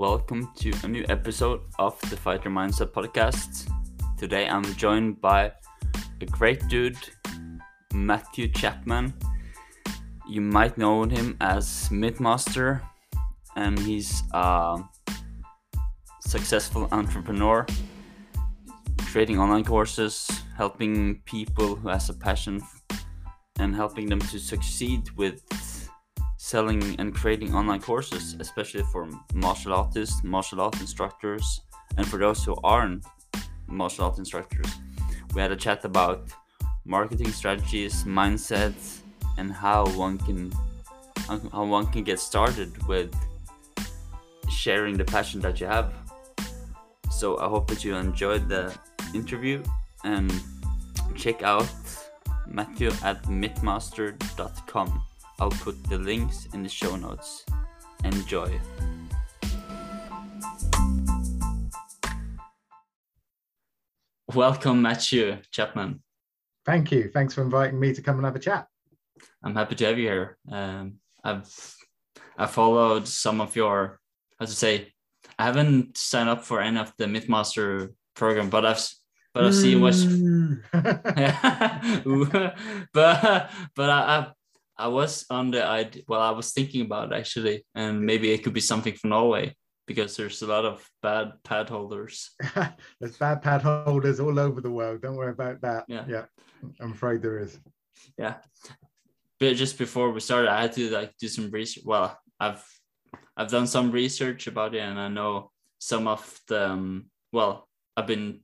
welcome to a new episode of the Fighter Mindset podcast. Today I'm joined by a great dude, Matthew Chapman. You might know him as Mythmaster, and he's a successful entrepreneur, creating online courses, helping people who has a passion, and helping them to succeed with selling and creating online courses, especially for martial artists, martial art instructors, and for those who aren't martial art instructors. We had a chat about marketing strategies, mindsets, and how one can how one can get started with sharing the passion that you have. So I hope that you enjoyed the interview and check out Matthew at mythmaster.com. I'll put the links in the show notes. Enjoy. Welcome, Matthew Chapman. Thank you. Thanks for inviting me to come and have a chat. I'm happy to have you here. Um, I've I followed some of your how to say I haven't signed up for any of the Mythmaster program, but I've but I've seen what but but I, I was on the idea well I was thinking about actually and maybe it could be something for Norway because there's a lot of bad pad holders. there's bad pad holders all over the world. Don't worry about that. Yeah. Yeah. I'm afraid there is. Yeah. But just before we started, I had to like do some research. Well, I've I've done some research about it, and I know some of the um, well, I've been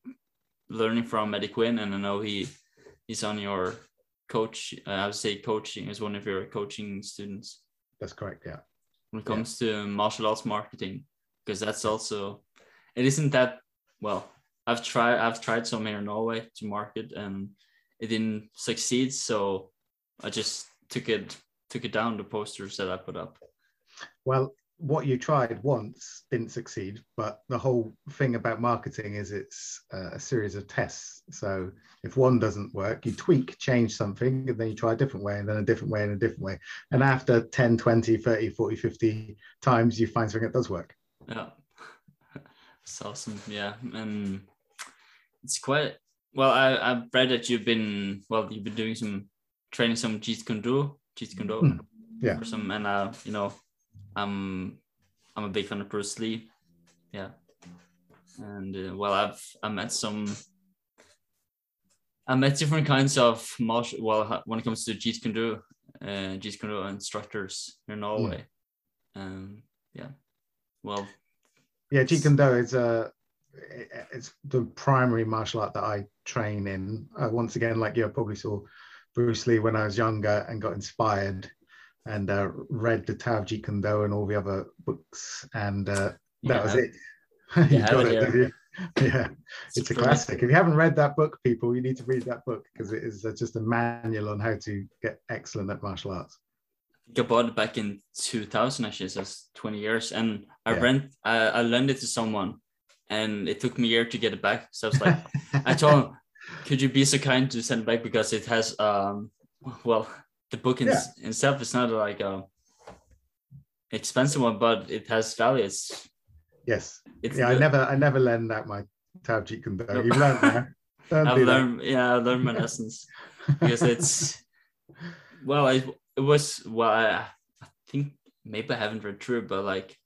learning from Eddie Quinn, and I know he he's on your coach. Uh, I would say coaching is one of your coaching students. That's correct. Yeah. When it comes yeah. to martial arts marketing, because that's also it isn't that well. I've tried I've tried some here in Norway to market, and it didn't succeed. So I just took it took it down the posters that I put up. Well, what you tried once didn't succeed, but the whole thing about marketing is it's uh, a series of tests. So if one doesn't work, you tweak, change something, and then you try a different way, and then a different way, and a different way. And after 10, 20, 30, 40, 50 times, you find something that does work. Yeah. It's awesome. Yeah. And it's quite well, I, I've read that you've been well, you've been doing some training some Jeet Kune Do, Jeet Kune Do. Mm, yeah. Or some and uh, you know, I'm I'm a big fan of Bruce Lee. Yeah. And uh, well, I've I met some. I met different kinds of martial. Well, when it comes to Jeet Kune Do, uh, Jeet Kune Do instructors in Norway. Mm. Um, yeah. Well. Yeah, Jeet Kune Do is a. It's the primary martial art that I train in. Uh, once again, like you, I probably saw Bruce Lee when I was younger and got inspired and uh, read the Tao of Jeet Kune Do and all the other books, and uh, that yeah. was it. you yeah, got it, you? yeah, it's, it's a classic. If you haven't read that book, people, you need to read that book because it is uh, just a manual on how to get excellent at martial arts. I bought it back in 2000, actually, so it's 20 years, and I yeah. rent, I, I lent it to someone, and it took me a year to get it back. So I was like, I told him, could you be so kind to send it back because it has, um, well, the book in, yeah. itself is not like a expensive one, but it has value. It's yes. It's yeah, I never I never lend out my Tao Jeet Kune You've learned that. I've learned that. yeah, I learned my lessons because it's well, it, it was well, I, I think maybe I haven't read through but like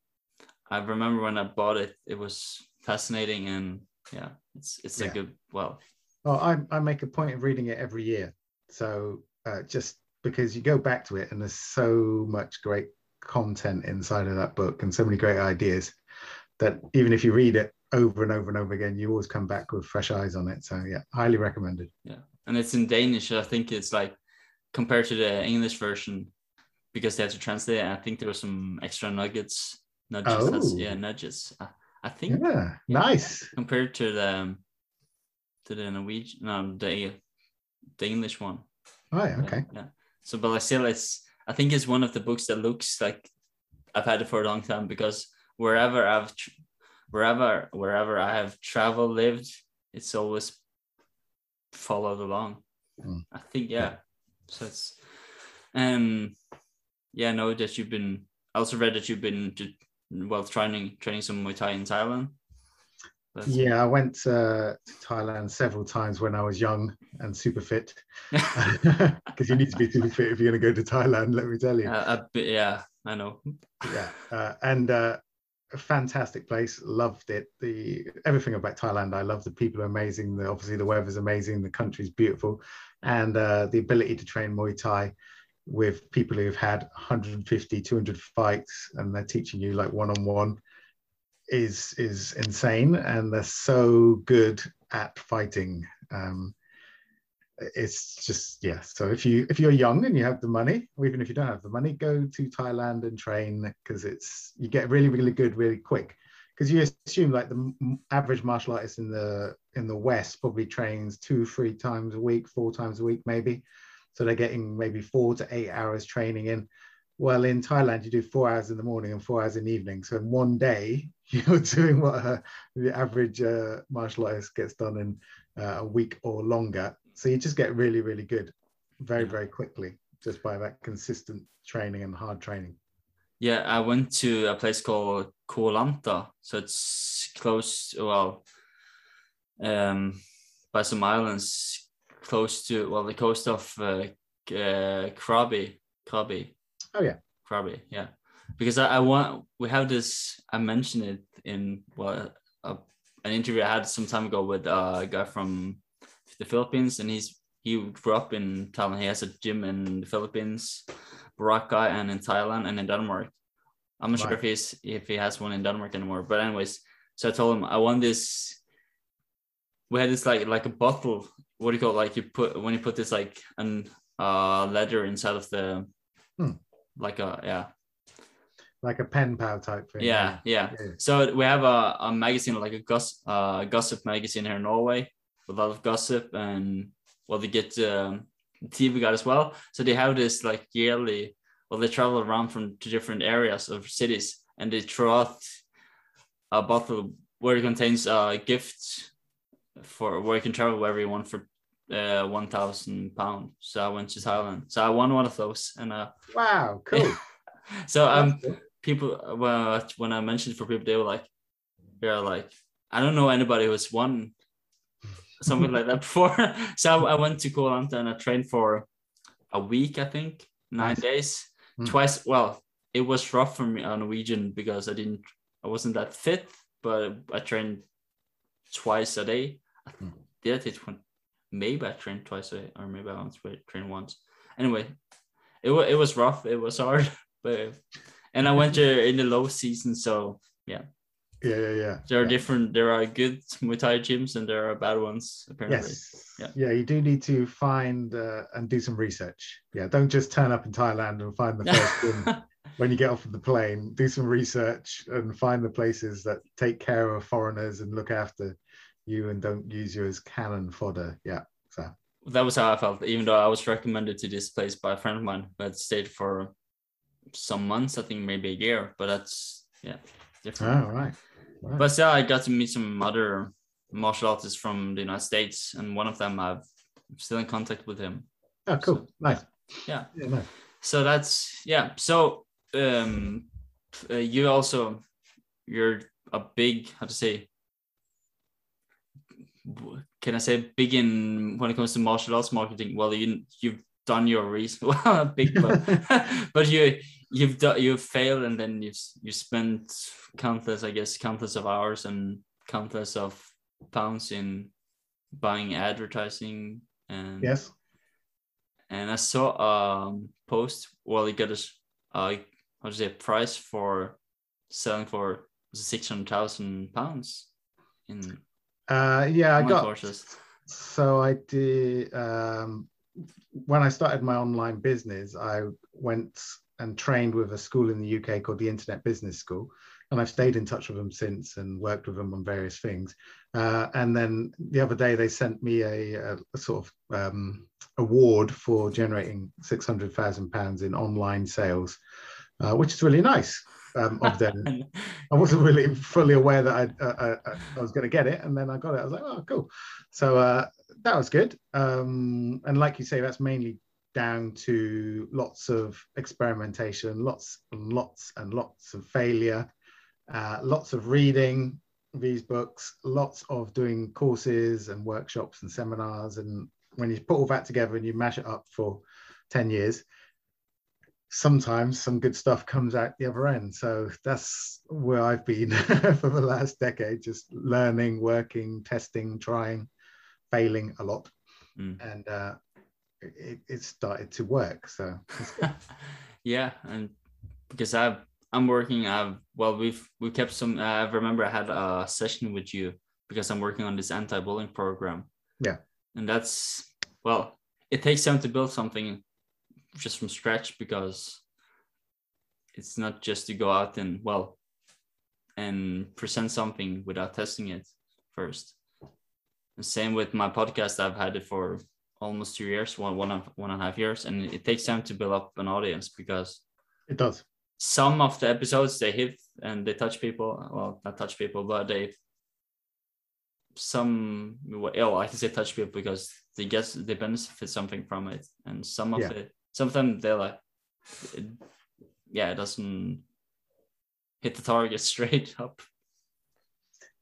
I remember when I bought it, it was fascinating and yeah, it's it's yeah. a good well. Well, I I make a point of reading it every year, so uh, just because you go back to it and there's so much great content inside of that book and so many great ideas that even if you read it over and over and over again, you always come back with fresh eyes on it. So yeah, highly recommended. Yeah, and it's in Danish. I think it's like compared to the English version because they had to translate. It, I think there were some extra nuggets. Nudges. Oh. yeah, nudges. I, I think. Yeah, yeah, nice. Compared to the um, to the Norwegian, no, the the English one. Oh, yeah, okay. Yeah. So, but still, it's I think it's one of the books that looks like I've had it for a long time because wherever I've wherever wherever I have traveled, lived, it's always followed along. Mm. I think yeah. So it's um yeah, I know that you've been I also read that you've been well training training some Muay Thai in Thailand. Yeah, I went uh, to Thailand several times when I was young and super fit. Because you need to be super fit if you're going to go to Thailand, let me tell you. Uh, a bit, yeah, I know. yeah uh, and uh, a fantastic place loved it the everything about thailand i love the people are amazing the, obviously the weather's amazing the country's beautiful and uh, the ability to train muay thai with people who've had 150 200 fights and they're teaching you like one-on-one is is insane and they're so good at fighting. Um, it's just yeah so if you if you're young and you have the money or even if you don't have the money go to thailand and train because it's you get really really good really quick. Because you assume like the average martial artist in the in the west probably trains two three times a week four times a week maybe. So they're getting maybe four to eight hours training in. Well in thailand you do four hours in the morning and four hours in the evening. So in one day you're doing what uh, the average uh, martial artist gets done in uh, a week or longer so you just get really really good very very quickly just by that consistent training and hard training Yeah, I went to a place called Koh Lanta, so it's close. Well, um, by some islands close to well the coast of uh, uh, Krabi, Krabi. Oh, yeah. Krabi. Yeah, because I, I want we have this. I mentioned it in well a, an interview I had some time ago with uh, a guy from the Philippines, and he's he grew up in Thailand. He has a gym in the Philippines, Boracay, and in Thailand and in Denmark. I'm not sure Right. if he's if he has one in Denmark anymore. But anyways, so I told him I want this. We had this like like a bottle. What do you call it? Like you put when you put this like an uh leather inside of the Hmm. like a yeah like a pen pal type thing yeah yeah Yeah. so we have a, a magazine like a goss, uh, gossip magazine here in Norway with a lot of gossip and well they get um, TV guide as well. So they have this like yearly well they travel around from to different areas of cities and they throw out a bottle where it contains a gift for where you can travel wherever you want for uh, one thousand pounds. So I went to Thailand. So I won one of those and uh wow cool so um cool. People well when I mentioned for people they were like they're like I don't know anybody who's won something like that before. so I, I went to Koh Lanta and I trained for a week, I think, nine Nice. days, Mm. twice. Well, it was rough for me on Norwegian because I didn't, I wasn't that fit, but I trained twice a day. I Mm. Did I take one? Maybe I trained twice a day, or maybe I only trained once. Anyway, it was it was rough. It was hard, but and I went there in the low season, so yeah yeah yeah there are yeah. different. There are good Muay Thai gyms and there are bad ones. Apparently, Yes. Yeah. Yeah. you do need to find uh, and do some research. Yeah, don't just turn up in Thailand and find the first gym when you get off of the plane. Do some research and find the places that take care of foreigners and look after you and don't use you as cannon fodder. Yeah. So that was how I felt. Even though I was recommended to this place by a friend of mine who had stayed for some months, I think maybe a year. But that's yeah, different. oh right. right. But yeah, I got to meet some other martial artists from the United States, and one of them I've I'm still in contact with him. oh cool. so, nice. Yeah. Yeah, nice. So that's yeah. So um, uh, you also you're a big how to say. Can I say big in when it comes to martial arts marketing? Well, you you've done your research. Well, big, but, but you you've done you've failed, and then you've you spent countless, I guess, countless of hours and countless of pounds in buying advertising and Yes. and I saw a post. Well, he got a uh, how to say a price for selling for six hundred thousand pounds in Uh, yeah, I got courses. so I did um, when I started my online business, I went and trained with a school in the UK called the Internet Business School, and I've stayed in touch with them since and worked with them on various things. Uh, and then the other day, they sent me a, a, sort of um, award for generating six hundred thousand pounds in online sales, uh, which is really nice um, of them. I wasn't really fully aware that I, uh, uh, I was going to get it, and then I got it. I was like, "Oh, cool!" So uh, that was good. Um, and like you say, that's mainly down to lots of experimentation, lots and lots and lots of failure, uh, lots of reading these books, lots of doing courses and workshops and seminars. And when you put all that together and you mash it up for 10 years, sometimes some good stuff comes out the other end. So that's where I've been for the last decade, just learning, working, testing, trying, failing a lot. Mm. And uh, it, it started to work. So yeah. And because I've, I'm working, I've, well, we've, we kept some, uh, I remember I had a session with you because I'm working on this anti-bullying program. Yeah. And that's, well, it takes time to build something just from scratch because it's not just to go out and well and present something without testing it first. Same with my podcast. I've had it for almost two years, one one and a half years, and it takes time to build up an audience because it does. Some of the episodes they hit and they touch people. Well, not touch people, but they some well, I can say touch people because they guess they benefit something from it, and some of yeah. it sometimes they're like, it, yeah, it doesn't hit the target straight up.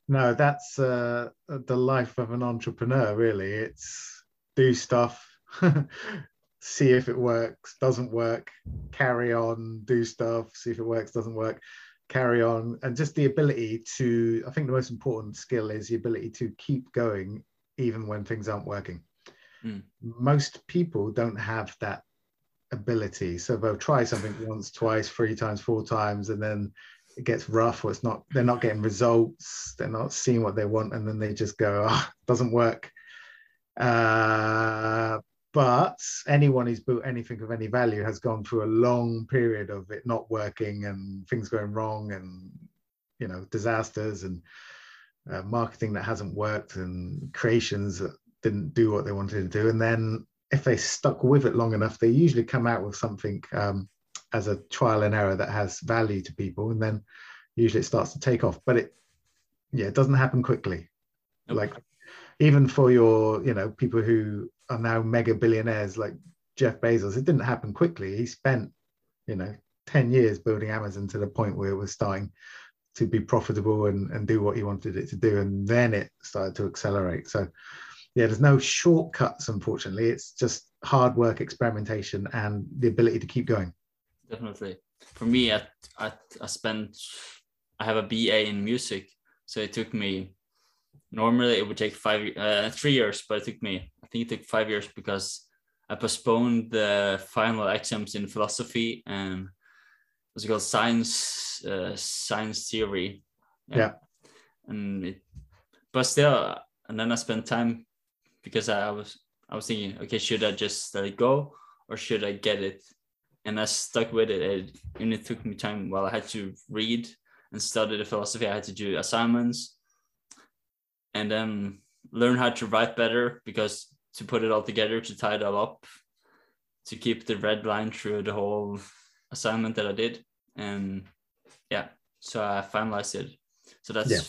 No, that's uh, the life of an entrepreneur, really. It's do stuff, see if it works, doesn't work, carry on, do stuff, see if it works, doesn't work, carry on. And just the ability to, I think the most important skill is the ability to keep going even when things aren't working. Mm. Most people don't have that ability. So they'll try something once, twice, three times, four times, and then it gets rough or it's not, they're not getting results, they're not seeing what they want, and then they just go, oh, doesn't work. Uh, but anyone who's built anything of any value has gone through a long period of it not working and things going wrong and you know disasters and uh, marketing that hasn't worked and creations that didn't do what they wanted to do and then if they stuck with it long enough, they usually come out with something um, as a trial and error that has value to people, and then usually it starts to take off. But it, yeah, it doesn't happen quickly. Nope. Like even for your, you know, people who are now mega billionaires like Jeff Bezos, it didn't happen quickly. He spent, you know, ten years building Amazon to the point where it was starting to be profitable and, and do what he wanted it to do, and then it started to accelerate. So yeah, there's no shortcuts, unfortunately. It's just hard work, experimentation, and the ability to keep going. Definitely. For me, I, I, I spent, I have a BA in music. So it took me, normally it would take five, uh, three years, but it took me, I think it took five years because I postponed the final exams in philosophy and what's it called science, uh, science theory. Yeah. yeah. And it, but still, and then I spent time because I was I was thinking, okay, should I just let it go or should I get it? And I stuck with it. it. And it took me time. Well, I had to read and study the philosophy. I had to do assignments and then learn how to write better because to put it all together, to tie it all up, to keep the red line through the whole assignment that I did. And yeah, so I finalized it. So that's yeah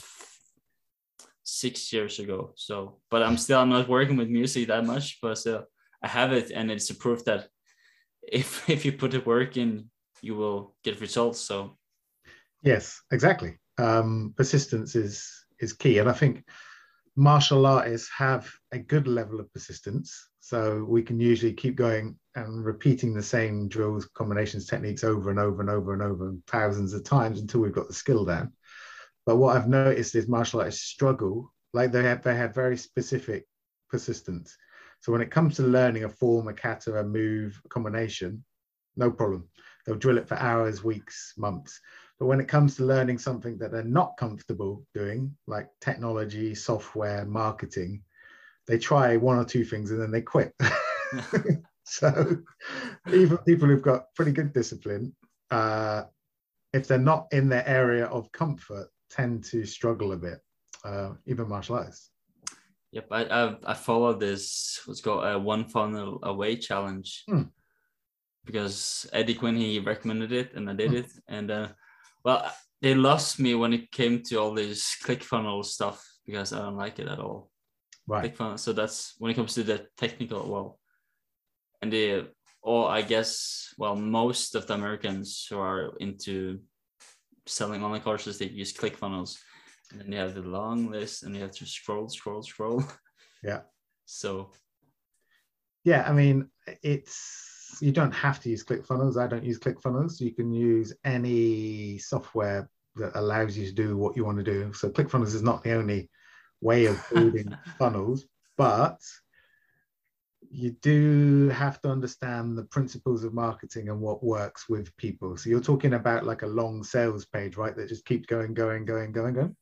six years ago. So, but I'm still I'm not working with music that much, but still I have it, and it's a proof that if if you put the work in, you will get results. So, yes, exactly. Um, persistence is is key, and I think martial artists have a good level of persistence. So we can usually keep going and repeating the same drills, combinations, techniques over and over and over and over thousands of times until we've got the skill down. But what I've noticed is martial artists struggle, like they have they have very specific persistence. So when it comes to learning a form, a kata, a move, a combination, no problem. They'll drill it for hours, weeks, months. But when it comes to learning something that they're not comfortable doing, like technology, software, marketing, they try one or two things and then they quit. so even people who've got pretty good discipline, uh, if they're not in their area of comfort, tend to struggle a bit, uh, even martial artists. Yep, I I, I follow this what's called a one funnel away challenge hmm. because Eddie Quinn he recommended it and I did hmm. it and uh, well they lost me when it came to all this click funnel stuff because I don't like it at all. Right. ClickFunnels. So that's when it comes to the technical well, and the or I guess well most of the Americans who are into selling online courses they use ClickFunnels, and then you have the long list, and you have to scroll, scroll, scroll. Yeah. So Yeah, I mean, it's you don't have to use ClickFunnels. I don't use ClickFunnels. You can use any software that allows you to do what you want to do. So ClickFunnels is not the only way of building funnels, but you do have to understand the principles of marketing and what works with people. So you're talking about like a long sales page, right? That just keeps going, going, going, going, going.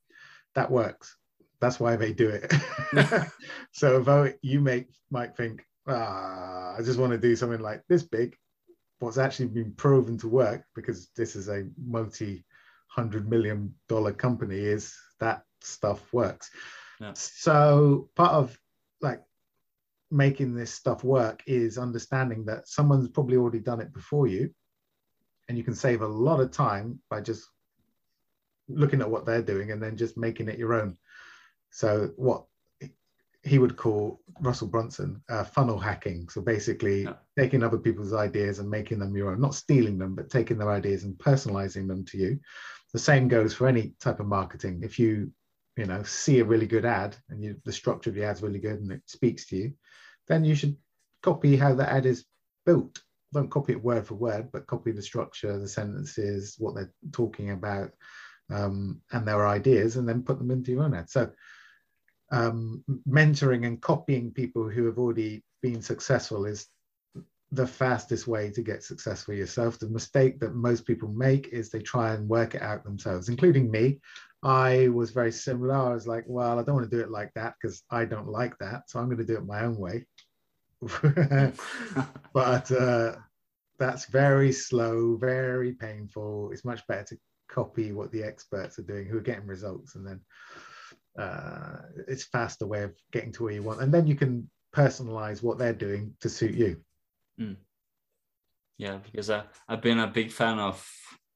That works. That's why they do it. so though you make might think, ah, I just want to do something like this big, what's actually been proven to work because this is a multi hundred million dollar company is that stuff works. Yeah. So part of like making this stuff work is understanding that someone's probably already done it before you and you can save a lot of time by just looking at what they're doing and then just making it your own. So what he would call russell brunson uh, funnel hacking. So basically Yeah. taking other people's ideas and making them your own. Not stealing them but taking their ideas and personalizing them to you. The same goes for any type of marketing. If you you know see a really good ad and you the structure of the ad's really good and it speaks to you then you should copy how the ad is built. Don't copy it word for word but copy the structure the sentences what they're talking about um, and their ideas and then put them into your own ad so um, mentoring and copying people who have already been successful is the fastest way to get successful yourself. The mistake that most people make is they try and work it out themselves, including me. I was very similar. I was like, well, I don't want to do it like that because I don't like that. So I'm going to do it my own way. but uh, that's very slow, very painful. It's much better to copy what the experts are doing who are getting results and then uh, it's faster way of getting to where you want. And then you can personalize what they're doing to suit you. Yeah, because I I've been a big fan of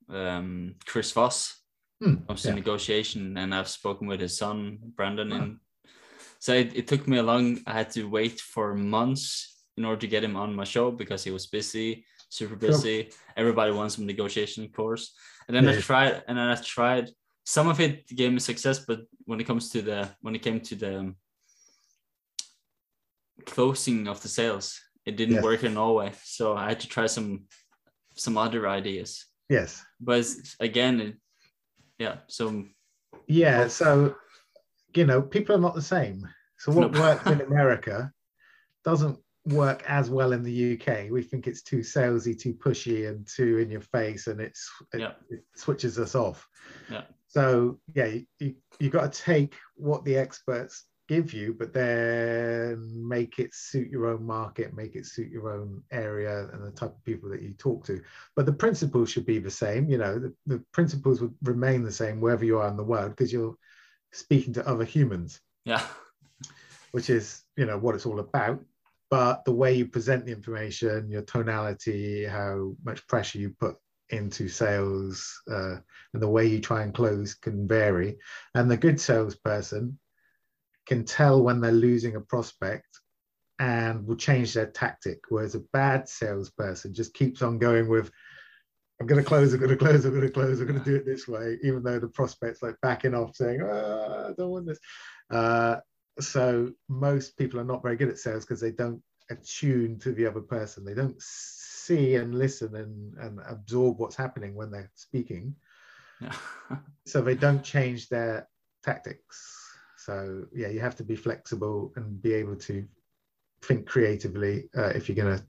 um, Chris Voss Hmm, comes yeah. negotiation, and I've spoken with his son Brandon, and so it, it took me a long. I had to wait for months in order to get him on my show because he was busy, super Sure. busy. Everybody wants some negotiation course, and then Yeah, I tried, and then I tried. Some of it gave me success, but when it comes to the when it came to the um, closing of the sales, it didn't Yes. work in Norway. So I had to try some some other ideas. yes But again, it, yeah. So yeah so you know people are not the same so what No. works in america doesn't work as well in the uk we think it's too salesy too pushy and too in your face and it's it, Yeah. it switches us off. Yeah. so yeah you, you, you got to take what the experts give you but then make it suit your own market make it suit your own area and the type of people that you talk to. But the principles should be the same you know the, the principles would remain the same wherever you are in the world because you're speaking to other humans. Yeah, which is you know what it's all about but the way you present the information your tonality how much pressure you put into sales uh, and the way you try and close can vary and the good salesperson can tell when they're losing a prospect and will change their tactic whereas a bad salesperson just keeps on going with I'm going to close, I'm going to close, I'm going to close, I'm going to do it this way, even though the prospect's like backing off saying, oh, I don't want this. Uh, so most people are not very good at sales because they don't attune to the other person. They don't see and listen and, and absorb what's happening when they're speaking. So they don't change their tactics. So yeah, you have to be flexible and be able to think creatively uh, if you're going to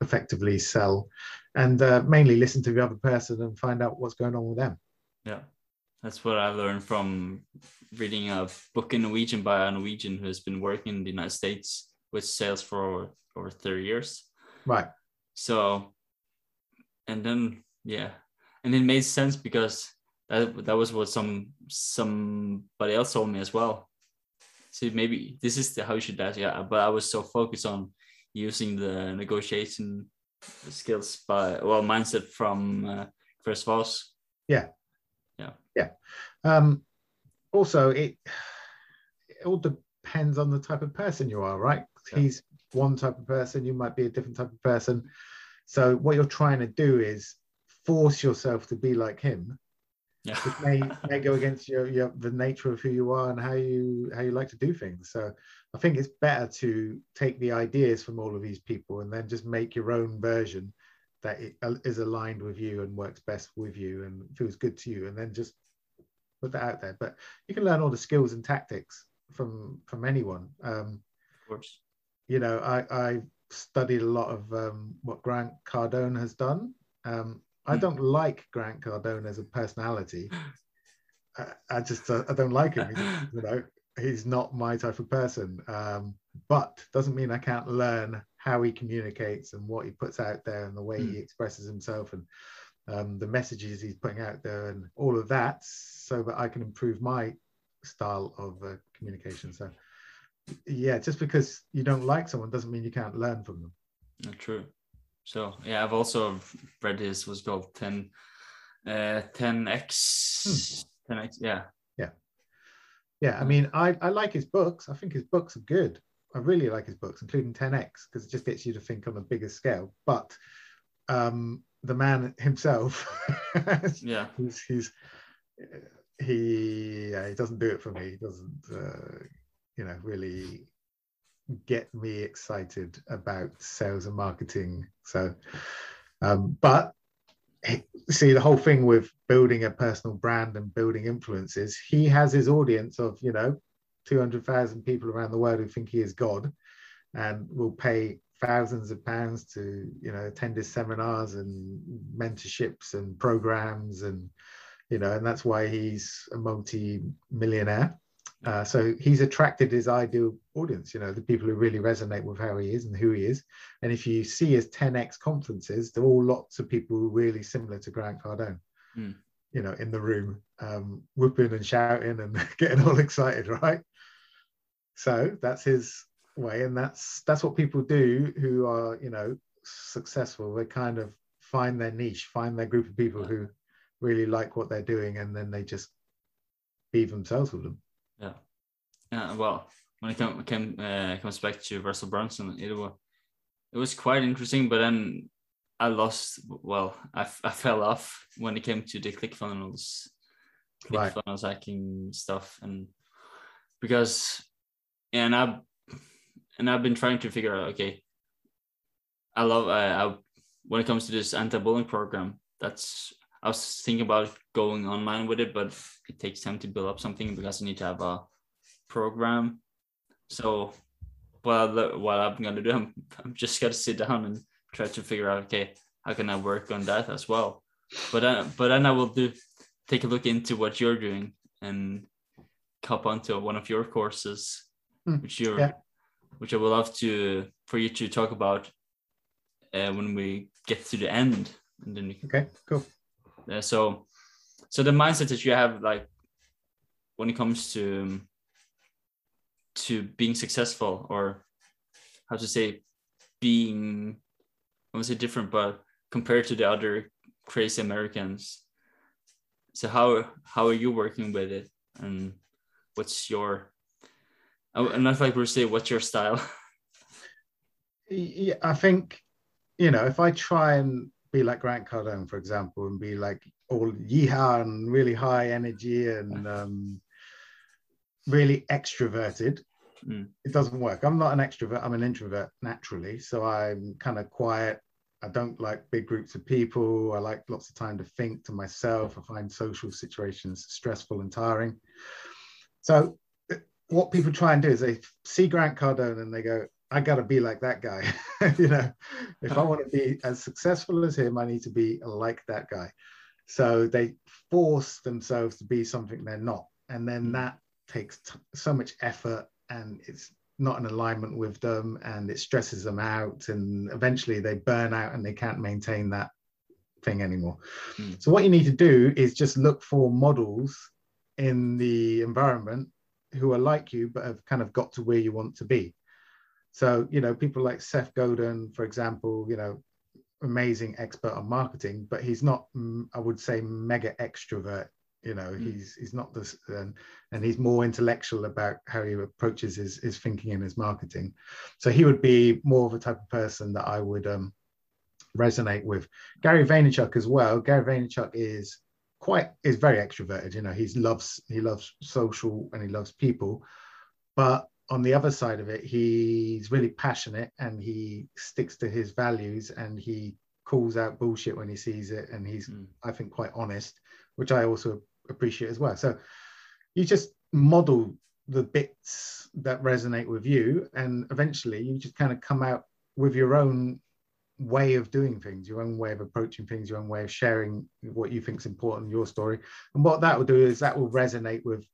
effectively sell and uh, mainly listen to the other person and find out what's going on with them. yeah. That's what I learned from reading a book in Norwegian by a Norwegian who has been working in the United States with sales for over, over 30 years. Right. So, and then yeah, and it made sense because that that was what some somebody else told me as well. So maybe this is the, how you should it. Yeah, but I was so focused on using the negotiation skills by well mindset from uh, Chris Voss. Um, also, it it all depends on the type of person you are, right? Yeah. He's one type of person, you might be a different type of person. So what you're trying to do is force yourself to be like him, Yeah. which may may go against your, your the nature of who you are and how you how you like to do things. So I think it's better to take the ideas from all of these people and then just make your own version that it uh, aligned with you and works best with you and feels good to you, and then just put that out there. But you can learn all the skills and tactics from from anyone. Um, Of course. you know, I, I studied a lot of um, what Grant Cardone has done. Um, I Hmm. don't like Grant Cardone as a personality. I, I just uh, I don't like him. You know, he's not my type of person. Um, but doesn't mean I can't learn how he communicates and what he puts out there and the way Hmm. he expresses himself and um, the messages he's putting out there and all of that, so that I can improve my style of uh, communication. So yeah, just because you don't like someone doesn't mean you can't learn from them. Yeah, true. So yeah, I've also read his was called 10 uh 10x 10x yeah. Yeah, I Mm. mean, I, I like his books. I think his books are good. I really like his books, including 10x, because it just gets you to think on a bigger scale. But um, the man himself, Yeah. he's, he's he yeah, he doesn't do it for me. He doesn't uh, you know really get me excited about sales and marketing. So, um, but see the whole thing with building a personal brand and building influences he has his audience of you know 200,000 people around the world who think he is god and will pay thousands of pounds to you know attend his seminars and mentorships and programs and you know and that's why he's a multi-millionaire uh, so he's attracted his ideal audience, you know, the people who really resonate with how he is and who he is. And if you see his 10x conferences, they're all lots of people who really similar to Grant Cardone, Mm. you know, in the room, um, whooping and shouting and getting all excited, right? So that's his way, and that's that's what people do who are, you know, successful. They kind of find their niche, find their group of people who really like what they're doing, and then they just be themselves with them. Yeah. Well, when it come, came uh, comes back to Russell Brunson, it was it was quite interesting, but then I lost. Well, I, f- I fell off when it came to the ClickFunnels, Right. ClickFunnels hacking stuff, and because and I and I've been trying to figure out. Okay, I love. Uh, I, when it comes to this anti-bullying program, that's I was thinking about going online with it, but it takes time to build up something because you need to have a program. So, the- what I'm gonna do, I'm, I'm just gonna sit down and try to figure out, okay, how can I work on that as well? But then, but then I will do take a look into what you're doing and hop onto one of your courses, Hmm, which you're, yeah. which I would love to for you to talk about uh, when we get to the end, and then we Okay, cool. uh, so so the mindset that you have like when it comes to um, to being successful or how to say being I won't say different but compared to the other crazy Americans. So how how are you working with it? And what's your I'm not like we say what's your style. Yeah, I think, you know, if I try and be like Grant Cardone, for example, and be like all yeehaw and really high energy and um, really extroverted, Mm. it doesn't work. I'm not an extrovert, I'm an introvert naturally. So I'm kind of quiet. I don't like big groups of people. I like lots of time to think to myself. I find social situations stressful and tiring. So uh, what people try and do is they see Grant Cardone and they go, I got to be like that guy. you know, if I want to be as successful as him, I need to be like that guy. So they force themselves to be something they're not. And then Mm. that takes t- so much effort and it's not in alignment with them and it stresses them out. And eventually they burn out and they can't maintain that thing anymore. Mm. So what you need to do is just look for models in the environment who are like you but have kind of got to where you want to be. So, you know, people like Seth Godin, for example, you know, amazing expert on marketing, but he's not, mm, I would say, mega extrovert. You know, Mm. he's he's not this, and and he's more intellectual about how he approaches his his thinking and his marketing. So he would be more of a type of person that I would um, resonate with. Gary Vaynerchuk as well. Gary Vaynerchuk is quite is very extroverted. You know, he loves he loves social and he loves people, but on the other side of it, he's really passionate and he sticks to his values and he calls out bullshit when he sees it and he's mm. I think quite honest, which I also appreciate as well. So you just model the bits that resonate with you and eventually you just kind of come out with your own way of doing things your own way of approaching things your own way of sharing what you think is important your story and what that will do is that will resonate with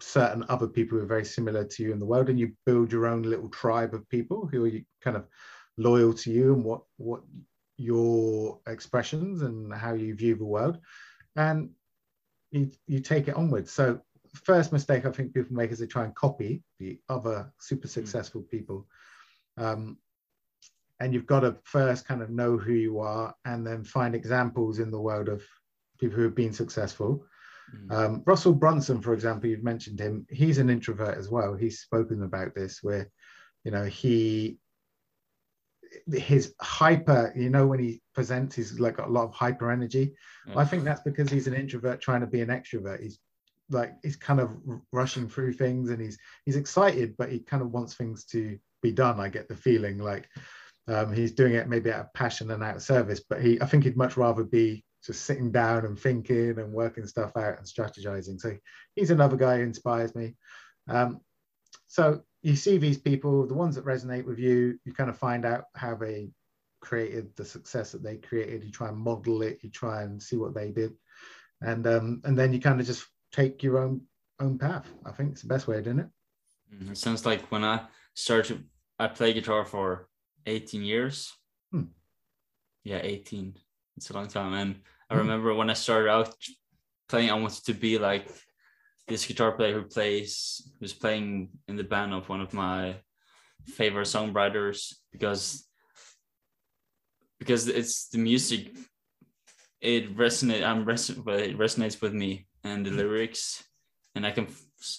certain other people who are very similar to you in the world and you build your own little tribe of people who are kind of loyal to you and what what your expressions and how you view the world and you, you take it onwards so first mistake I think people make is they try and copy the other super hmm. successful people. Um, and you've got to first kind of know who you are and then find examples in the world of people who have been successful. Mm. Um, Russell Brunson, for example, you've mentioned him. He's an introvert as well. He's spoken about this, where you know he his hyper, you know, when he presents, he's like got a lot of hyper energy. Mm. I think that's because he's an introvert trying to be an extrovert. He's like he's kind of rushing through things and he's he's excited but he kind of wants things to be done i get the feeling like um, he's doing it maybe out of passion and out of service but he i think he'd much rather be just sitting down and thinking and working stuff out and strategizing so he's another guy who inspires me um, so you see these people the ones that resonate with you you kind of find out how they created the success that they created you try and model it you try and see what they did and um, and then you kind of just take your own own path. I think it's the best way of doing it. Mm-hmm. It sounds like when I started, I play guitar for 18 years. Hmm. Yeah, 18. It's a long time. And I hmm. remember when I started out playing, I wanted to be like this guitar player who plays, who's playing in the band of one of my favorite songwriters because because it's the music it resonates i'm um, reson- it resonates with me and the mm. lyrics. And i can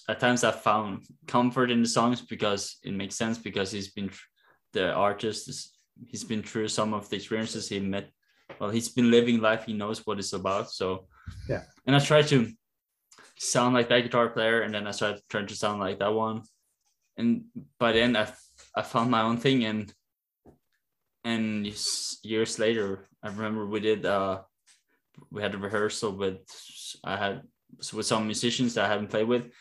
at times i found comfort in the songs because it makes sense because he's been the artist is, he's been through some of the experiences he met. Well he's been living life. He knows what it's about. So yeah. and i try to sound like that guitar player and then i started trying to sound like that one and by then i i found my own thing and and years later i remember we did uh we had a rehearsal with I had with some musicians that I hadn't played with.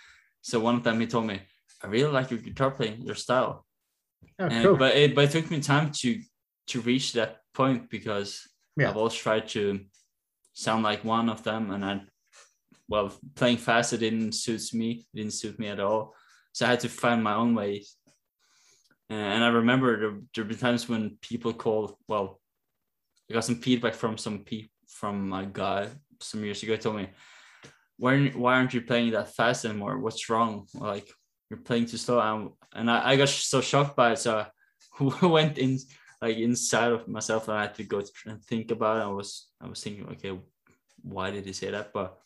So one of them he told me, I really like your guitar playing, your style. Oh, and, cool. but it but it took me time to to reach that point because yeah. I've always tried to sound like one of them and I well playing fast it didn't suit me, didn't suit me at all. So I had to find my own ways. And I remember there, there been times when people called, well, I got some feedback from some people from my guy some years ago told me, why, why aren't you playing that fast anymore? What's wrong? Like you're playing too slow. And, and I, I got so shocked by it. So I went in like inside of myself and I had to go and think about it. I was, I was thinking, okay, why did he say that? But,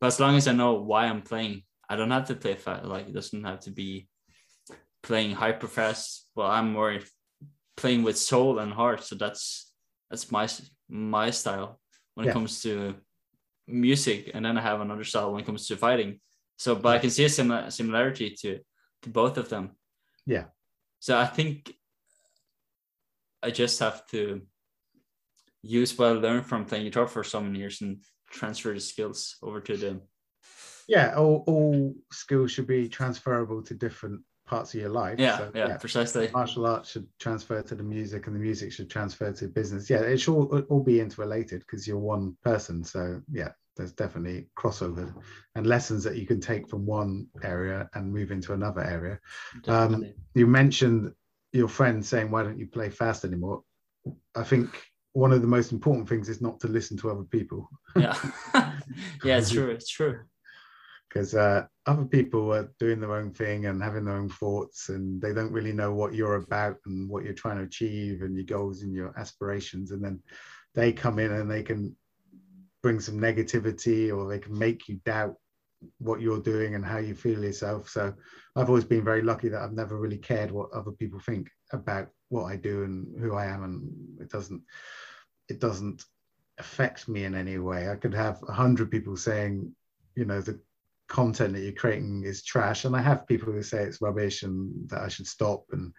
but as long as I know why I'm playing, I don't have to play fast. Like it doesn't have to be playing hyper fast. Well, I'm more playing with soul and heart. So that's, that's my, my style when yeah. it comes to music, and then I have another style when it comes to fighting. So, but I can see a similar similarity to to both of them. Yeah. So I think I just have to use what I learned from playing guitar for so many years and transfer the skills over to them. Yeah, all, all skills should be transferable to different parts of your life. Yeah, so, yeah, yeah, precisely. Martial arts should transfer to the music, and the music should transfer to business. Yeah, it should all, all be interrelated because you're one person. So yeah, there's definitely crossover and lessons that you can take from one area and move into another area. Um, you mentioned your friend saying, "Why don't you play fast anymore?" I think one of the most important things is not to listen to other people. yeah, yeah, it's true. It's true because uh, other people are doing their own thing and having their own thoughts and they don't really know what you're about and what you're trying to achieve and your goals and your aspirations and then they come in and they can bring some negativity or they can make you doubt what you're doing and how you feel yourself so i've always been very lucky that i've never really cared what other people think about what i do and who i am and it doesn't it doesn't affect me in any way. I could have a hundred people saying, you know, the content that you're creating is trash, and I have people who say it's rubbish and that I should stop and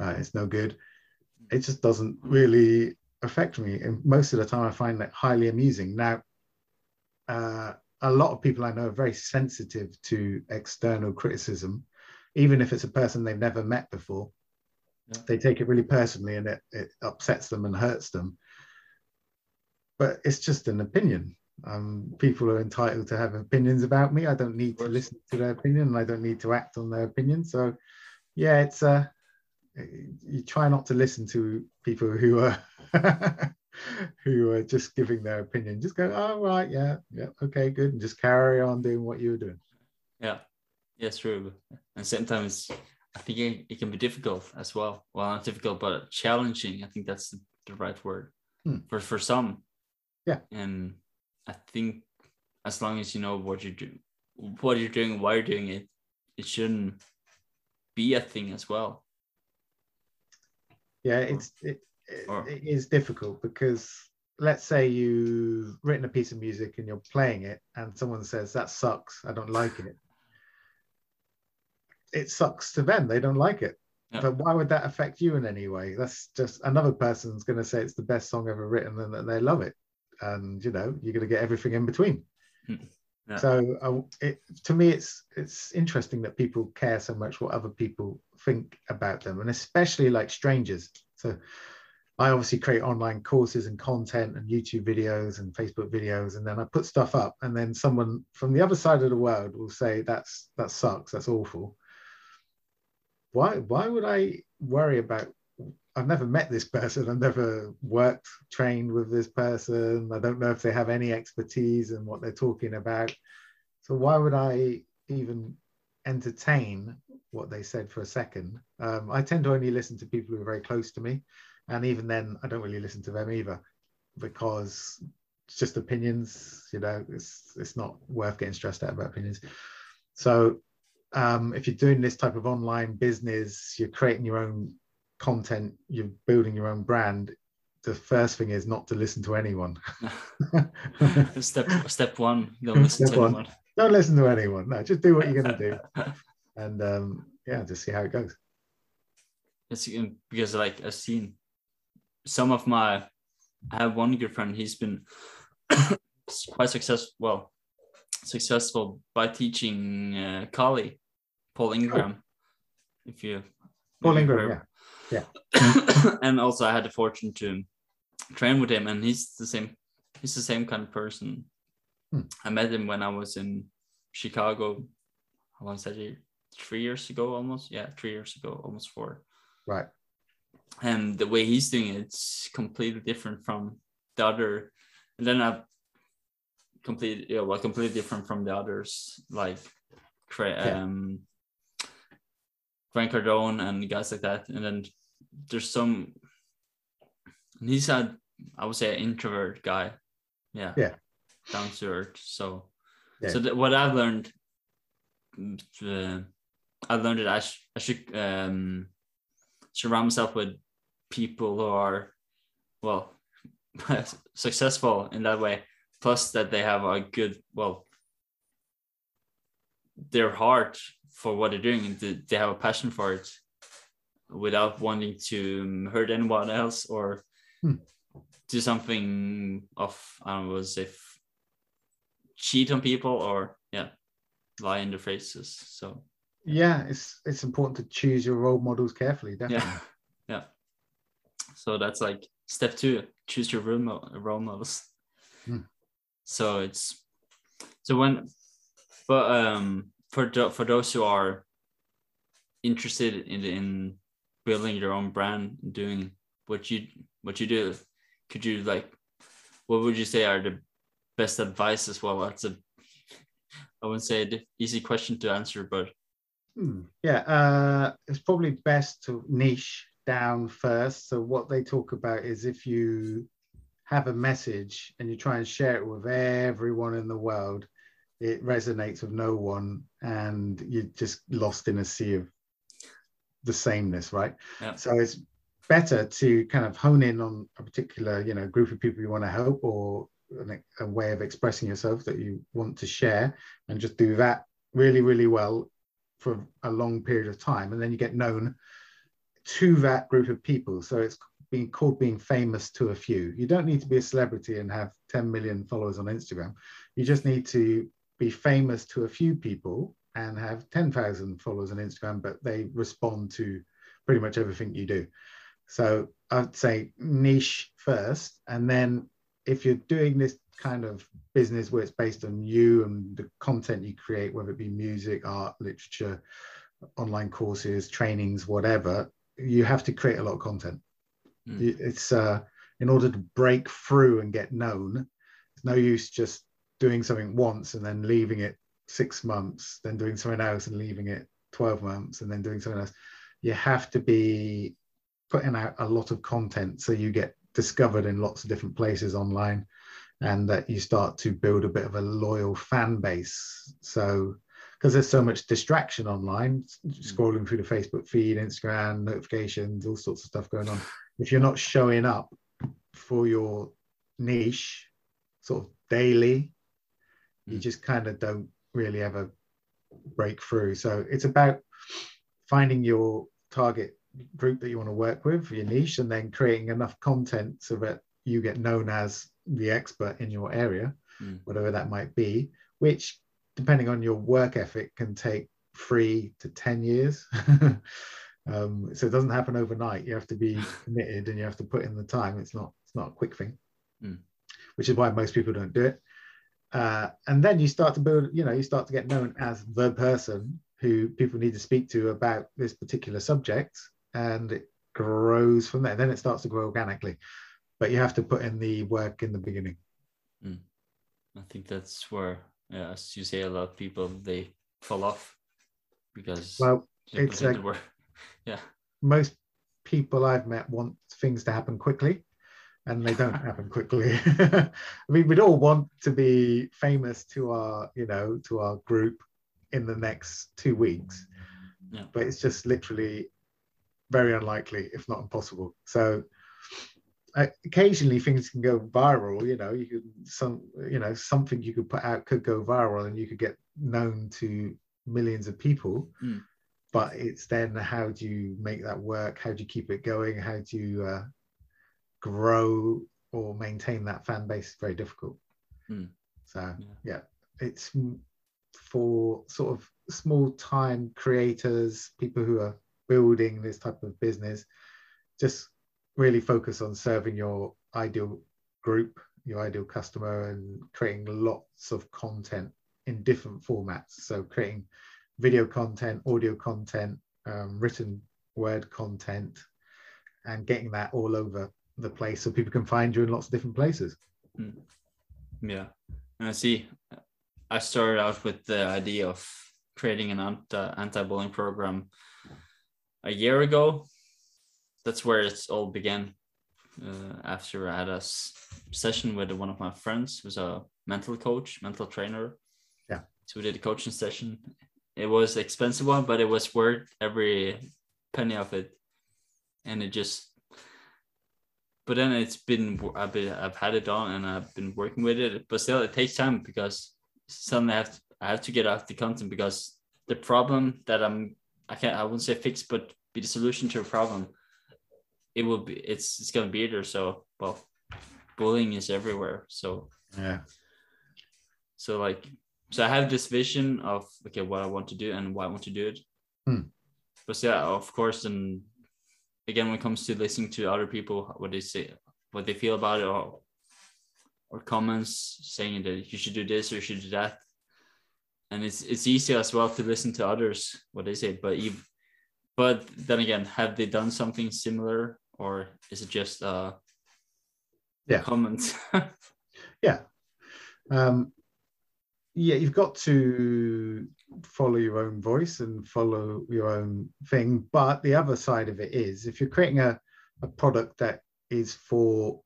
uh, it's no good. It just doesn't really affect me, and most of the time I find that highly amusing. Now, uh, a lot of people I know are very sensitive to external criticism, even if it's a person they've never met before. Yeah. They take it really personally, and it, it upsets them and hurts them but it's just an opinion. Um, people are entitled to have opinions about me. I don't need to listen to their opinion, and I don't need to act on their opinion. So, yeah, it's uh, you try not to listen to people who are who are just giving their opinion. Just go, oh right, yeah, yeah, okay, good, and just carry on doing what you were doing. Yeah, yes, true. And sometimes I think it, it, can be difficult as well. Well, not difficult, but challenging. I think that's the, the right word hmm. for for some yeah. And I think as long as you know what you do, what you're doing, why you're doing it, it shouldn't be a thing as well. Yeah, it's it, or, it is difficult because let's say you've written a piece of music and you're playing it and someone says that sucks i don't like it it sucks to them. They don't like it. Yeah. but why would that affect you in any way? That's just another person's going to say it's the best song ever written and that they love it. And you know you're going to get everything in between. Hmm. yeah. so uh, it, to me it's it's interesting that people care so much what other people think about them and especially like strangers. So i obviously create online courses and content and youtube videos and facebook videos and then i put stuff up and then someone from the other side of the world will say that's that sucks. That's awful why why would i worry about I've never met this person. I've never worked, trained with this person. I don't know if they have any expertise in what they're talking about. So why would I even entertain what they said for a second? Um, I tend to only listen to people who are very close to me, and even then, I don't really listen to them either because it's just opinions. You know, it's it's not worth getting stressed out about opinions. So um, if you're doing this type of online business, you're creating your own content, you're building your own brand, the first thing is not to listen to anyone. step step one, don't listen step to one. anyone. Don't listen to anyone. No, just do what you're gonna do, and um, yeah, just see how it goes. It's because like I've seen some of my. I have one good friend. He's been quite successful. Well, successful by teaching uh, Kali, Paul Ingram. Oh. If you Paul Ingram, yeah yeah. and also I had the fortune to train with him, and he's the same. He's the same kind of person. Hmm. I met him when I was in Chicago. I want to say three years ago, almost. Yeah, three years ago, almost four. Right. And the way he's doing it, it's completely different from the other. And then I completely, yeah, well, completely different from the others, like um, Grant Cardone and guys like that. And then there's some, he's a, I would say, an introvert guy. Yeah. Yeah. Down to earth. So, yeah. so th- what I've learned, uh, I learned that I, sh- I should um, surround myself with people who are, well, successful in that way. Plus, that they have a good, well, their heart for what they're doing and they have a passion for it without wanting to hurt anyone else or hmm. do something of I don't know if cheat on people or yeah lie in their faces. So yeah. It's it's important to choose your role models carefully definitely. Yeah. Yeah so that's like step two choose your role, role models. Hmm. so it's so when but um for for those who are interested in in building your own brand, doing what you what you do, could you like, what would you say are the best advice as well? That's a I wouldn't say an easy question to answer, but hmm. yeah, uh, it's probably best to niche down first. So what they talk about is if you have a message and you try and share it with everyone in the world, it resonates with no one and you're just lost in a sea of the sameness right? Yeah. so it's better to kind of hone in on a particular you know group of people you want to help or a way of expressing yourself that you want to share and just do that really really well for a long period of time and then you get known to that group of people. So it's being called being famous to a few. You don't need to be a celebrity and have 10 million followers on instagram. You just need to be famous to a few people and have 10,000 followers on instagram but they respond to pretty much everything you do so I'd say niche first, and then if you're doing this kind of business where it's based on you and the content you create, whether it be music, art, literature, online courses, trainings, whatever, you have to create a lot of content. Mm. It's uh, in order to break through and get known. It's no use just doing something once and then leaving it six months, then doing something else and leaving it 12 months, and then doing something else. You have to be putting out a lot of content so you get discovered in lots of different places online and that you start to build a bit of a loyal fan base so because there's so much distraction online mm. scrolling through the facebook feed instagram notifications all sorts of stuff going on if you're not showing up for your niche sort of daily you mm. just kind of don't really ever break through so it's about finding your target group that you want to work with your niche and then creating enough content so that you get known as the expert in your area mm. whatever that might be which depending on your work ethic can take three to ten years um, so it doesn't happen overnight you have to be committed and you have to put in the time it's not it's not a quick thing mm. which is why most people don't do it uh, and then you start to build you know you start to get known as the person who people need to speak to about this particular subject and it grows from there. Then it starts to grow organically, but you have to put in the work in the beginning. Mm. I think that's where, yeah, as you say, a lot of people they fall off because well, it's like, yeah. Most people I've met want things to happen quickly, and they don't happen quickly. I mean, we'd all want to be famous to our, you know, to our group in the next two weeks. Yeah. But it's just literally very unlikely, if not impossible. So uh, occasionally things can go viral. You know, you could some you know something you could put out could go viral, and you could get known to millions of people. Mm. But it's then how do you make that work? How do you keep it going? How do you uh, grow or maintain that fan base? It's very difficult. Mm. So yeah. yeah, it's for sort of small time creators, people who are building this type of business, just really focus on serving your ideal group, your ideal customer, and creating lots of content in different formats. So, creating video content, audio content, um, written word content, and getting that all over the place so people can find you in lots of different places. Hmm. Yeah. And I see, I started out with the idea of creating an anti bullying program a year ago. That's where it all began. Uh, after I had a session with one of my friends, who's a mental coach, mental trainer. Yeah. So we did a coaching session. It was expensive one, but it was worth every penny of it. And it just, but then it's been I've been I've had it on and I've been working with it, but still it takes time because suddenly I have to, I have to get out the content because the problem that I'm I can't I wouldn't say fix, but be the solution to a problem. It will be it's it's gonna be there. So well, bullying is everywhere. So yeah. So like so I have this vision of okay what I want to do and why I want to do it. Hmm. But yeah, of course, and again when it comes to listening to other people, what they say, what they feel about it, or or comments saying that you should do this or you should do that. And it's it's easy as well to listen to others what they say but you but then again have they done something similar or is it just uh yeah. comments yeah. Um yeah you've got to follow your own voice and follow your own thing but the other side of it is if you're creating a, a product that is for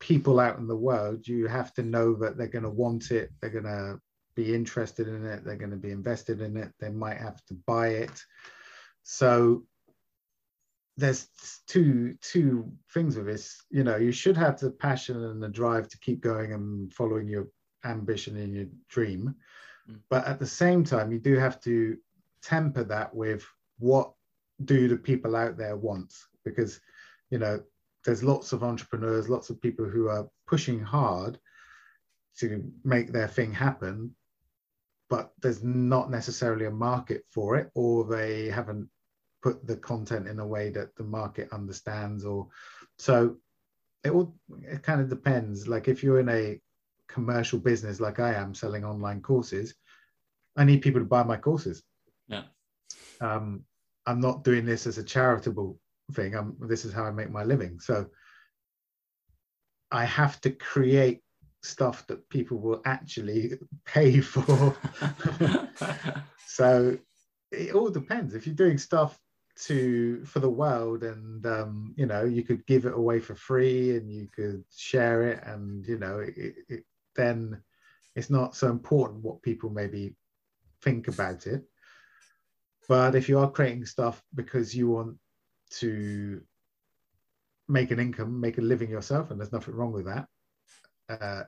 people out in the world you have to know that they're going to want it they're going to be interested in it, they're going to be invested in it, they might have to buy it. So there's two two things with this. You know, you should have the passion and the drive to keep going and following your ambition and your dream. But at the same time, you do have to temper that with what do the people out there want? Because you know there's lots of entrepreneurs lots of people who are pushing hard to make their thing happen but there's not necessarily a market for it or they haven't put the content in a way that the market understands or so it all it kind of depends. Like if you're in a commercial business like i am selling online courses i need people to buy my courses. Yeah. um, i'm not doing this as a charitable thing. I'm this is how i make my living. So i have to create stuff that people will actually pay for. So it all depends. If you're doing stuff to for the world and um, you know you could give it away for free and you could share it and you know it, it, then it's not so important what people maybe think about it but if you are creating stuff because you want to make an income make a living yourself and there's nothing wrong with that uh,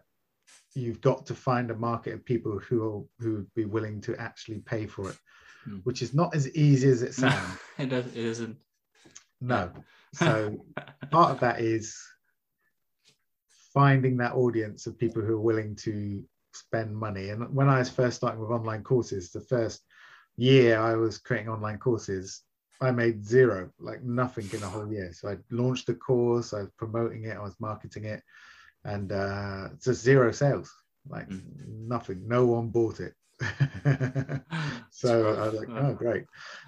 you've got to find a market of people who will who would be willing to actually pay for it Hmm. which is not as easy as it sounds it, does, it isn't. no so part of that is finding that audience of people who are willing to spend money. And when i was first starting with online courses the first year i was creating online courses i made zero like nothing in a whole year. So i launched the course i was promoting it i was marketing it and uh just zero sales like Mm. nothing. No one bought it. So i was like oh great.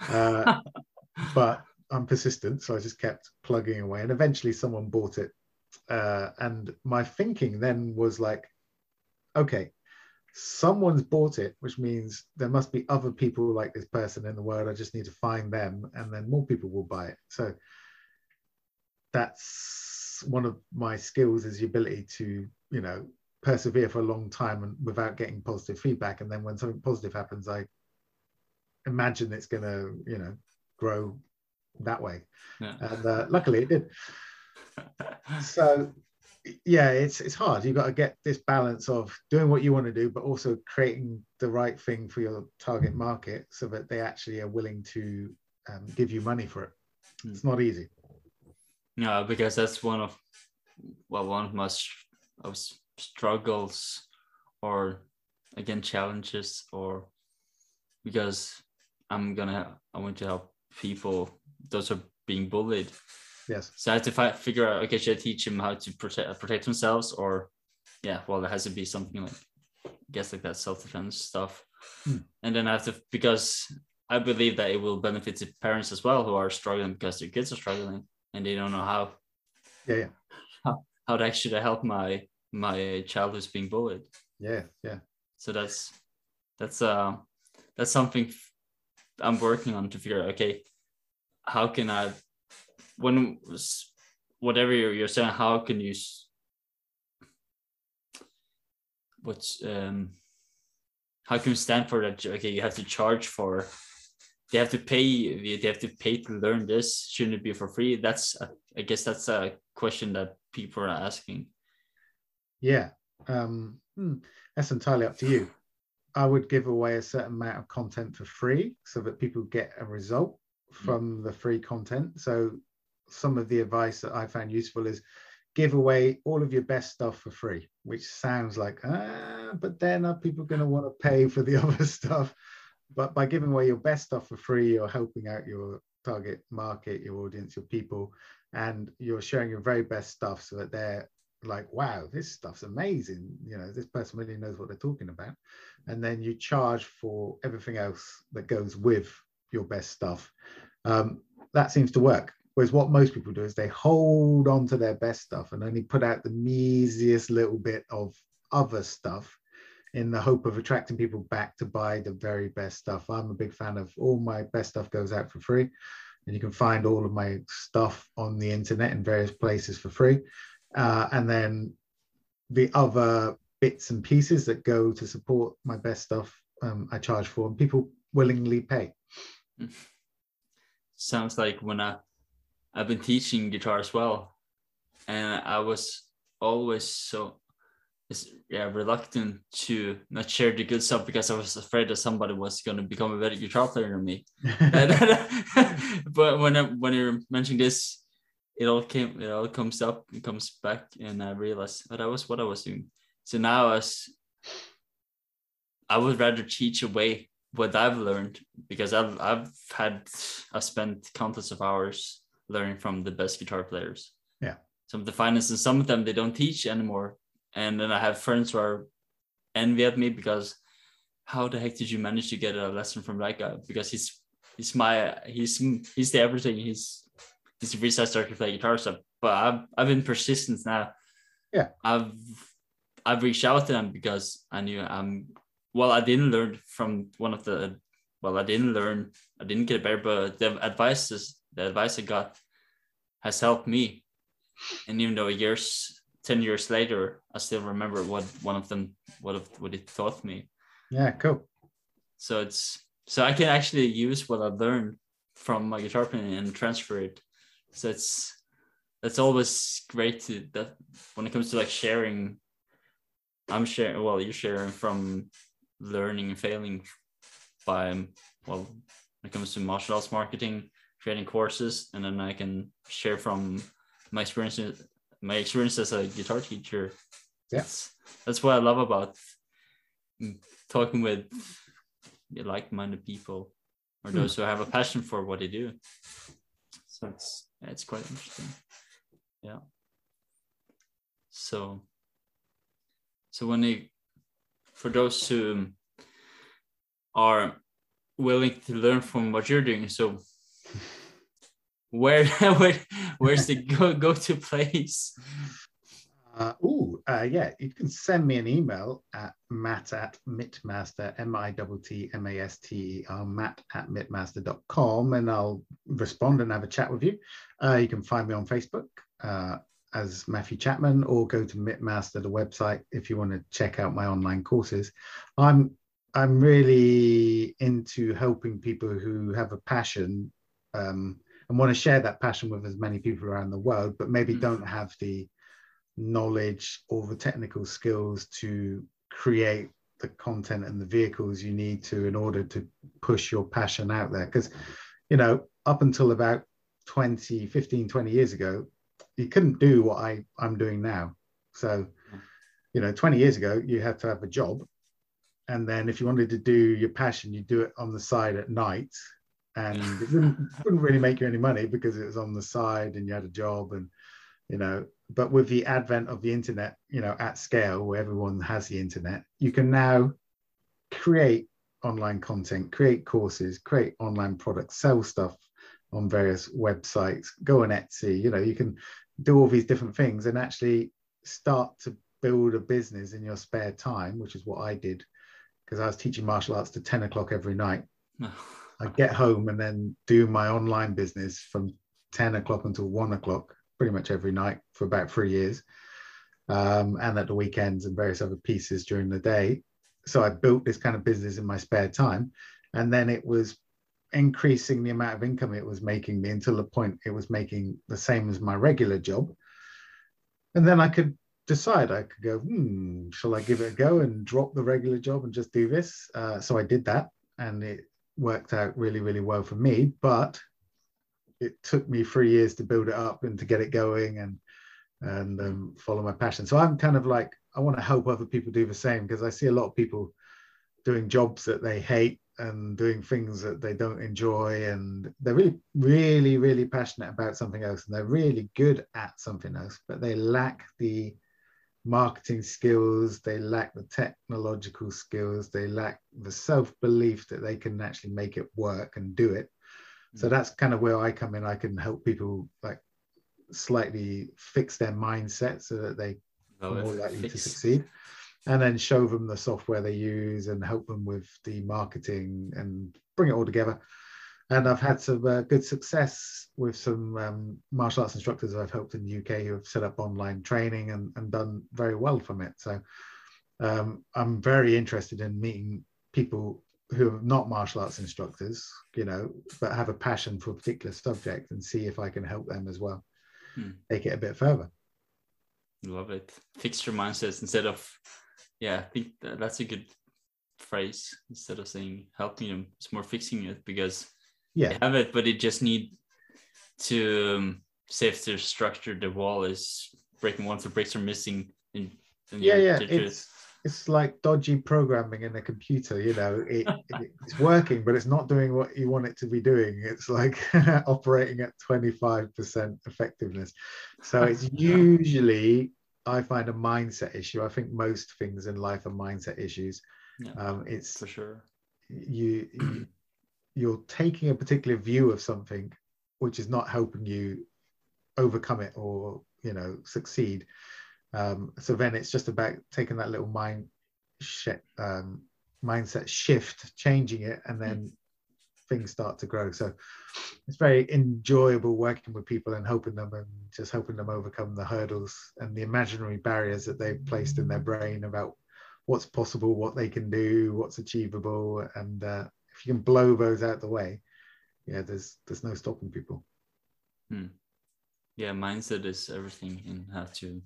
Uh, but I'm persistent, so I just kept plugging away, and eventually someone bought it. Uh, and my thinking then was like, okay, someone's bought it, which means there must be other people like this person in the world. I just need to find them, and then more people will buy it. So that's one of my skills is the ability to, you know, persevere for a long time and without getting positive feedback. And then when something positive happens, I imagine it's going to, you know, grow that way. Yeah. And uh, luckily it did. So yeah, it's it's hard. You've got to get this balance of doing what you want to do, but also creating the right thing for your target market so that they actually are willing to um, give you money for it. It's not easy. Yeah, because that's one of well, one of my of struggles, or again challenges, or because I'm gonna I want to help people those are being bullied. Yes. So I have to fi- figure out okay, should I teach them how to protect protect themselves, or yeah, well, there has to be something like I guess like that self defense stuff, Hmm. and then I have to because I believe that it will benefit the parents as well who are struggling because their kids are struggling and they don't know how Yeah, yeah, how, how should I help my my child who's being bullied. yeah, yeah. So that's that's uh that's something I'm working on to figure out. Okay, how can I when whatever you're, you're saying, how can you what's um how can you stand for that? Okay, you have to charge for. They have to pay. They have to pay to learn this. Shouldn't it be for free? That's a, I guess that's a question that people are asking. Yeah, um, hmm, that's entirely up to you. I would give away a certain amount of content for free so that people get a result from the free content. So, some of the advice that I found useful is give away all of your best stuff for free, which sounds like, ah, but then are people going to want to pay for the other stuff? But by giving away your best stuff for free, you're helping out your target market, your audience, your people, and you're sharing your very best stuff so that they're like, wow, this stuff's amazing. You know, this person really knows what they're talking about. And then you charge for everything else that goes with your best stuff. Um, that seems to work. Whereas what most people do is they hold on to their best stuff and only put out the measiest little bit of other stuff in the hope of attracting people back to buy the very best stuff. I'm a big fan of all my best stuff goes out for free. And you can find all of my stuff on the internet in various places for free. Uh, and then the other bits and pieces that go to support my best stuff, um, I charge for, and people willingly pay. Sounds like when I I've been teaching guitar as well, and I was always so yeah reluctant to not share the good stuff because I was afraid that somebody was going to become a better guitar player than me. but when I, when you mentioned this, it all came it all comes up it comes back, and I realized that I was what I was doing. So now as I would rather teach away what I've learned because I've I've had I've spent countless of hours learning from the best guitar players. Yeah. Some of the finest and some of them they don't teach anymore. And then I have friends who are envy at me because how the heck did you manage to get a lesson from that guy? Because he's he's my he's he's the everything. He's he's the reason I started to play guitar stuff. But I've I've been persistent now. Yeah. I've I've reached out to them because I knew I'm well, I didn't learn from one of the well, I didn't learn, I didn't get better, but the advice is the advice I got has helped me. And even though years, 10 years later, I still remember what one of them, what of what it taught me. Yeah, cool. So it's, so I can actually use what I learned from my guitar playing and transfer it. So it's, it's always great to that when it comes to like sharing, I'm sharing, well, you're sharing from learning and failing by, well, when it comes to martial arts marketing, creating courses and then I can share from my experiences my experience as a guitar teacher. Yeah. That's, that's what I love about talking with like-minded people or those hmm. who have a passion for what they do. So it's it's quite interesting. Yeah. So so when they for those who are willing to learn from what you're doing, so where where where's the go go to place? Uh, oh, uh, yeah, you can send me an email at matt at mittmaster, M-I-T-T-M-A-S-T-E-R, matt at mittmaster.com, and I'll respond and have a chat with you. Uh, you can find me on Facebook uh, as Matthew Chapman or go to Mittmaster, the website, if you want to check out my online courses. I'm I'm really into helping people who have a passion um, and want to share that passion with as many people around the world, but maybe mm-hmm. don't have the knowledge or the technical skills to create the content and the vehicles you need to in order to push your passion out there. Because, you know, up until about 20, 15, 20 years ago, you couldn't do what I, I'm doing now. So, you know, 20 years ago, you had to have a job. And then if you wanted to do your passion, you do it on the side at night and it wouldn't, wouldn't really make you any money because it was on the side and you had a job and you know but with the advent of the internet you know at scale where everyone has the internet you can now create online content create courses create online products sell stuff on various websites go on etsy you know you can do all these different things and actually start to build a business in your spare time which is what i did because i was teaching martial arts to 10 o'clock every night I get home and then do my online business from 10 o'clock until one o'clock, pretty much every night for about three years. Um, and at the weekends and various other pieces during the day. So I built this kind of business in my spare time. And then it was increasing the amount of income it was making me until the point it was making the same as my regular job. And then I could decide I could go, hmm, shall I give it a go and drop the regular job and just do this? Uh, so I did that. And it worked out really, really well for me. But it took me three years to build it up and to get it going and and um, follow my passion. So I'm kind of like I want to help other people do the same because I see a lot of people doing jobs that they hate and doing things that they don't enjoy and they're really really really passionate about something else and they're really good at something else but they lack the marketing skills, they lack the technological skills, they lack the self belief that they can actually make it work and do it. So mm. that's kind of where I come in. I can help people like slightly fix their mindset so that they are more likely fix. to succeed and then show them the software they use and help them with the marketing and bring it all together and I've had some uh, good success with some um, martial arts instructors I've helped in the UK who have set up online training and, and done very well from it. So um, I'm very interested in meeting people who are not martial arts instructors, you know, but have a passion for a particular subject and see if I can help them as well. Hmm. Take it a bit further. Love it. Fixed your mindsets instead of, yeah, I think that, that's a good phrase. Instead of saying helping them, it's more fixing it because Yeah. have it, but it just need to um, say if the structure, the wall is breaking, once the bricks are missing. In, in Yeah, yeah. It's it's like dodgy programming in a computer, you know, it, it- it's working, but it's not doing what you want it to be doing. It's like operating at 25% effectiveness. So it's usually, I find a mindset issue. I think most things in life are mindset issues. Yeah. Um, it's for sure. you, you you're taking a particular view of something which is not helping you overcome it or you know succeed. Um, so then it's just about taking that little mind sh- um, mindset shift changing it and then things start to grow. So it's very enjoyable working with people and helping them and just helping them overcome the hurdles and the imaginary barriers that they've placed in their brain about what's possible what they can do what's achievable and uh, if you can blow those out the way yeah there's there's no stopping people Yeah, mindset is everything and how to.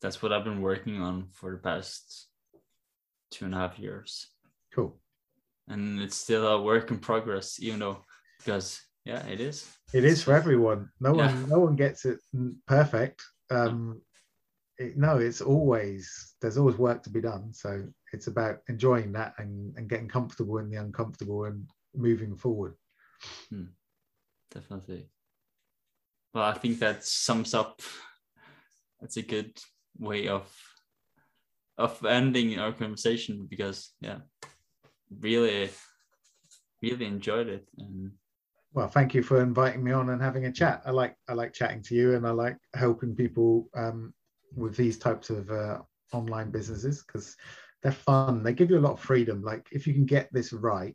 That's what I've been working on for the past two and a half years. cool and it's still a work in progress even though because yeah it is It is for everyone. No Yeah. one, no one gets it perfect. Um, it, no, it's always there's always work to be done. So it's about enjoying that and, and getting comfortable in the uncomfortable and moving forward. definitely well i think that sums up that's a good way of of ending our conversation because yeah really really enjoyed it and Well, thank you for inviting me on and having a chat. I like I like chatting to you, and I like helping people um, with these types of uh, online businesses because they're fun. They give you a lot of freedom. Like if you can get this right,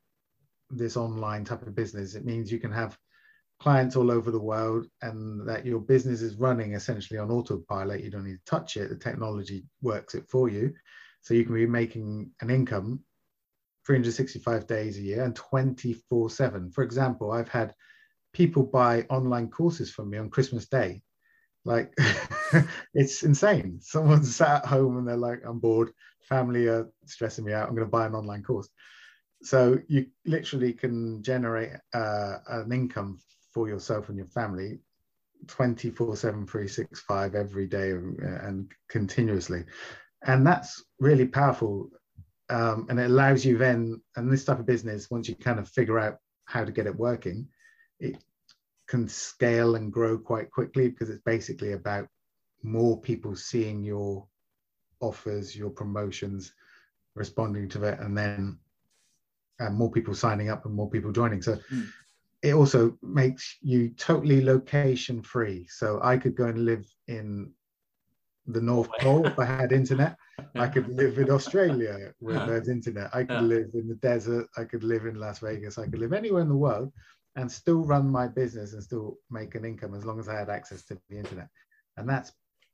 this online type of business, it means you can have clients all over the world, and that your business is running essentially on autopilot. You don't need to touch it. The technology works it for you, so you can be making an income 365 days a year and 24 7. For example, I've had people buy online courses from me on Christmas Day. Like, it's insane. Someone's sat at home and they're like, I'm bored, family are stressing me out, I'm going to buy an online course. So you literally can generate uh, an income for yourself and your family 24 7 365 every day uh, and continuously and that's really powerful um, and it allows you then and this type of business once you kind of figure out how to get it working it can scale and grow quite quickly because it's basically about more people seeing your offers your promotions responding to it and then uh, more people signing up and more people joining so Mm. it also makes you totally location free so i could go and live in the north pole if i had internet I could live in Australia where there's internet. I could Yeah. live in the desert. I could live in Las Vegas. I could live anywhere in the world and still run my business and still make an income as long as I had access to the internet. And that's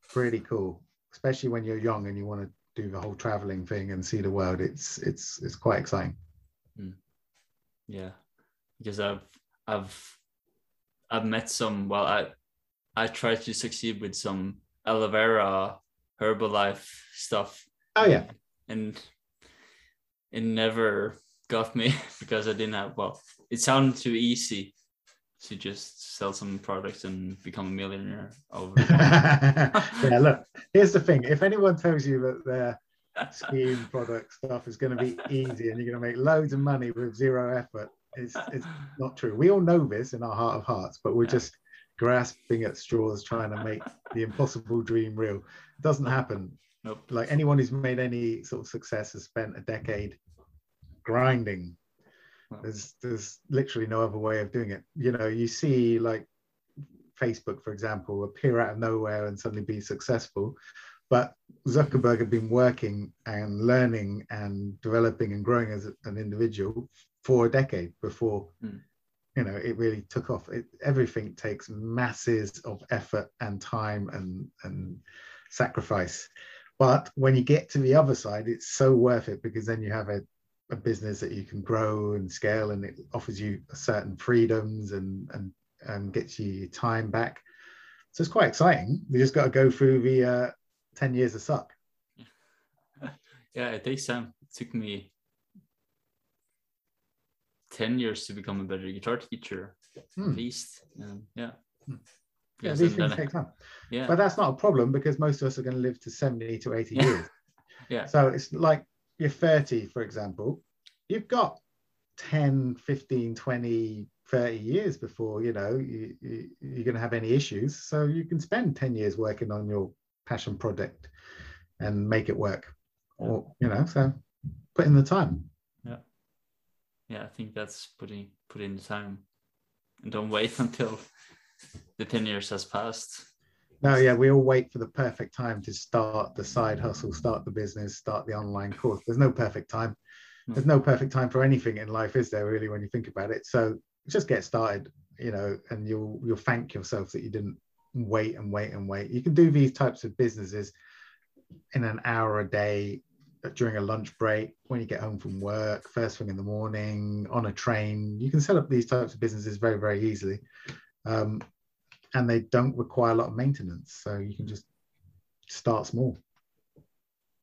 pretty cool, especially when you're young and you want to do the whole traveling thing and see the world. It's it's it's quite exciting. Hmm. yeah because i've i've i've met some well i i tried to succeed with some aloe vera herbalife stuff Oh yeah, and it never got me because i didn't have well it sounded too easy to just sell some products and become a millionaire over yeah. Look, here's the thing: if anyone tells you that their scheme product stuff is going to be easy and you're going to make loads of money with zero effort, it's it's not true. We all know this in our heart of hearts, but we're Yeah. just grasping at straws trying to make the impossible dream real. It doesn't happen. nope Like anyone who's made any sort of success has spent a decade grinding. There's there's literally no other way of doing it. You know, you see like Facebook, for example, appear out of nowhere and suddenly be successful. But Zuckerberg had been working and learning and developing and growing as an individual for a decade before, Mm. you know, it really took off. It, everything takes masses of effort and time and and sacrifice. But when you get to the other side, it's so worth it because then you have a, a business that you can grow and scale and it offers you certain freedoms and and and gets you your time back. So it's quite exciting. You just got to go through the uh, 10 years of suck. Yeah it takes time it took me 10 years to become a better guitar teacher Hmm. at least um, yeah. Hmm. Yeah, yeah these things take time. Yeah. But that's not a problem because most of us are going to live to 70 to 80 years. Yeah. So it's like you're 30, for example, you've got 10, 15, 20, 30 years before, you know, you, you, you're going to have any issues. So you can spend 10 years working on your passion project and make it work. Or, you know, so put in the time. yeah yeah i think that's putting put in the time and don't wait until the 10 years has passed No, yeah, we all wait for the perfect time to start the side hustle, start the business, start the online course. There's no perfect time. There's no perfect time for anything in life, is there? Really, when you think about it. So just get started, you know, and you'll you'll thank yourself that you didn't wait and wait and wait. You can do these types of businesses in an hour a day during a lunch break when you get home from work first thing in the morning on a train you can set up these types of businesses very very easily um, and they don't require a lot of maintenance so you can just start small